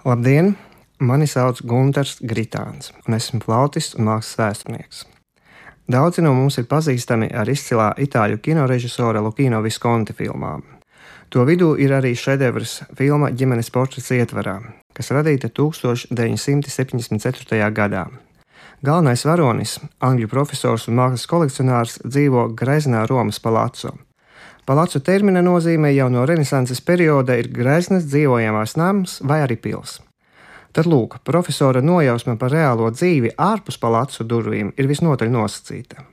Labdien! Mani sauc Gunārs Gritāns, un esmu flautists un mākslas vēsturnieks. Daudzi no mums ir pazīstami ar izcilā itāļu kinorežisora Lukino Viskonti filmām. To vidū ir arī šedevrs filma ģimenes portrets ietvarā, kas radīta 1974. gadā. Galvenais varonis, angļu profesors un mākslas kolekcionārs, dzīvo Greznā Romas palāco. Palāca termina nozīmē jau no Renesanses perioda ir greznas dzīvojamās nams vai arī pilsēta. Tad, lūk, profesora nojausma par reālo dzīvi ārpus palāca durvīm ir visnotaļ nosacīta.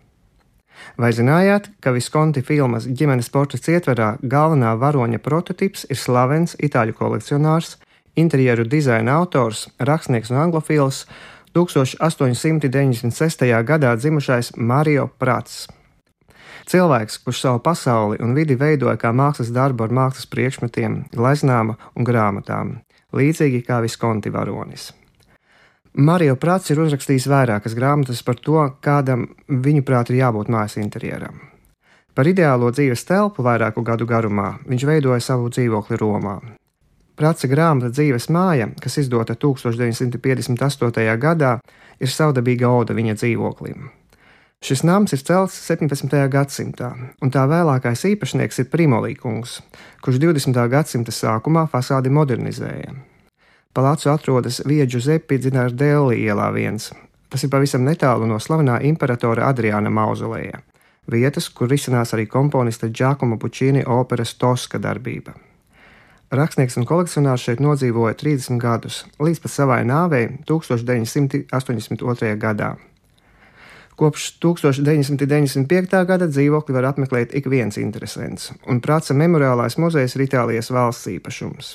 Vai zinājāt, ka Viskonti filmas ģimenes portrets ietverā galvenā varoņa prototyps ir slavens itāļu kolekcionārs, interjeru dizaina autors, rakstnieks un anglofils 1896. gadā dzimušais Mario Prats. Cilvēks, kurš savu pasauli un vidi veidoja kā mākslas darbu ar mākslas priekšmetiem, gleznām un grāmatām, līdzīgi kā Viskonti varonis. Mario Prats ir uzrakstījis vairākas grāmatas par to, kādam viņuprāt ir jābūt mājas interjeram. Par ideālo dzīves telpu vairāku gadu garumā viņš veidoja savu dzīvokli Romā. Prāca grāmata Dzīves māja, kas izdota 1958. gadā, ir savdabīga oda viņa dzīvoklim. Šis nams ir celts 17. gadsimtā, un tā vēlākais īpašnieks ir Primolīkungs, kurš 20. gadsimta sākumā fasādi modernizēja. Palācu atrodas Vieģu Zepi Dzinārdelli ielā viens. Tas ir pavisam netālu no slavenā imperatora Adriāna mauzoleja, vietas, kur risinās arī komponista Giacomo Puccini operas Toska darbība. Rakstnieks un kolekcionārs šeit nodzīvoja 30 gadus, līdz pat savai nāvei 1982. gadā. Kopš 1995. gada dzīvokli var apmeklēt ik viens interesants, un Prāca memoriālais muzejs ir Itālijas valsts īpašums.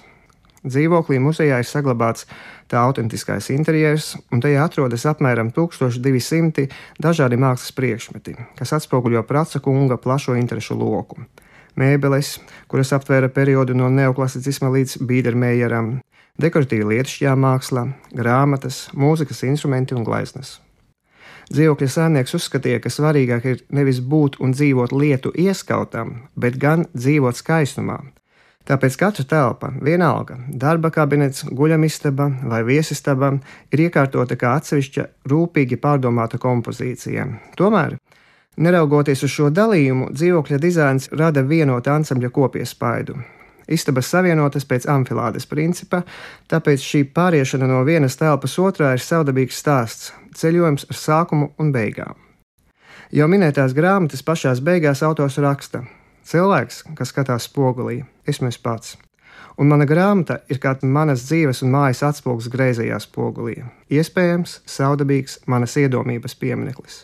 Dzīvoklī muzejā ir saglabāts tā autentiskais interjers, un tajā atrodas apmēram 1200 dažādi mākslas priekšmeti, kas atspoguļo Prāca kunga plašo interešu loku mēbeles, kuras aptvēra periodu no neoklasicisma līdz Bīdermējeram, dekoratīva lietišķā māksla, grāmatas, mūzikas instrumenti un gleznas. Dzīvokļa saimnieks uzskatīja, ka svarīgāk ir nevis būt un dzīvot lietu ieskautam, bet gan dzīvot skaistumā. Tāpēc katra telpa, vienalga, darba kabinets, guļamistaba vai viesistaba, ir iekārtota kā atsevišķa, rūpīgi pārdomāta kompozīcija. Tomēr Neraugoties uz šo dalījumu, dzīvokļa dizains rada vienotu ansambļa kopiespaidu. Istabas savienotas pēc amfilādes principa, tāpēc šī pāriešana no vienas telpas otrā ir savdabīgs stāsts, ceļojums ar sākumu un beigām. Jau minētās grāmatas pašās beigās autors raksta: Cilvēks, kas skatās spogulī, esmu es pats. Un mana grāmata ir kā manas dzīves un mājas atspoguļs greizajā spogulī. Iespējams, saudabīgs manas iedomības piemineklis.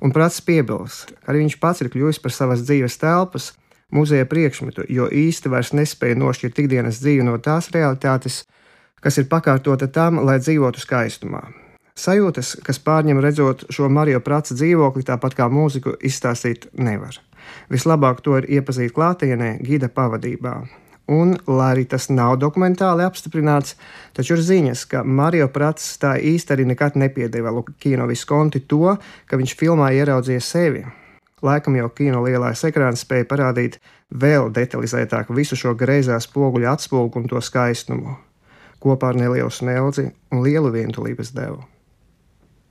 Un prāts piebilst, ka arī viņš pats ir kļuvis par savas dzīves telpas, muzeja priekšmetu, jo īsti vairs nespēja nošķirt ikdienas dzīvi no tās realitātes, kas ir pakārtota tam, lai dzīvotu skaistumā. Sajūtas, kas pārņem redzot šo Mariju Prāca dzīvokli, tāpat kā mūziku, izstāstīt nevar. Vislabāk to ir iepazīt klātienē, gida pavadībā. Un, lai arī tas nav dokumentāli apstiprināts, taču ir ziņas, ka Mario Prats tā īsti arī nekad nepiedeva Lukino Viskonti to, ka viņš filmā ieraudzīja sevi. Laikam jau kino lielais ekrāns spēja parādīt vēl detalizētāk visu šo greizā spoguļa atspoguļu un to skaistumu, kopā ar nelielu smeldzi un lielu vientulības devu.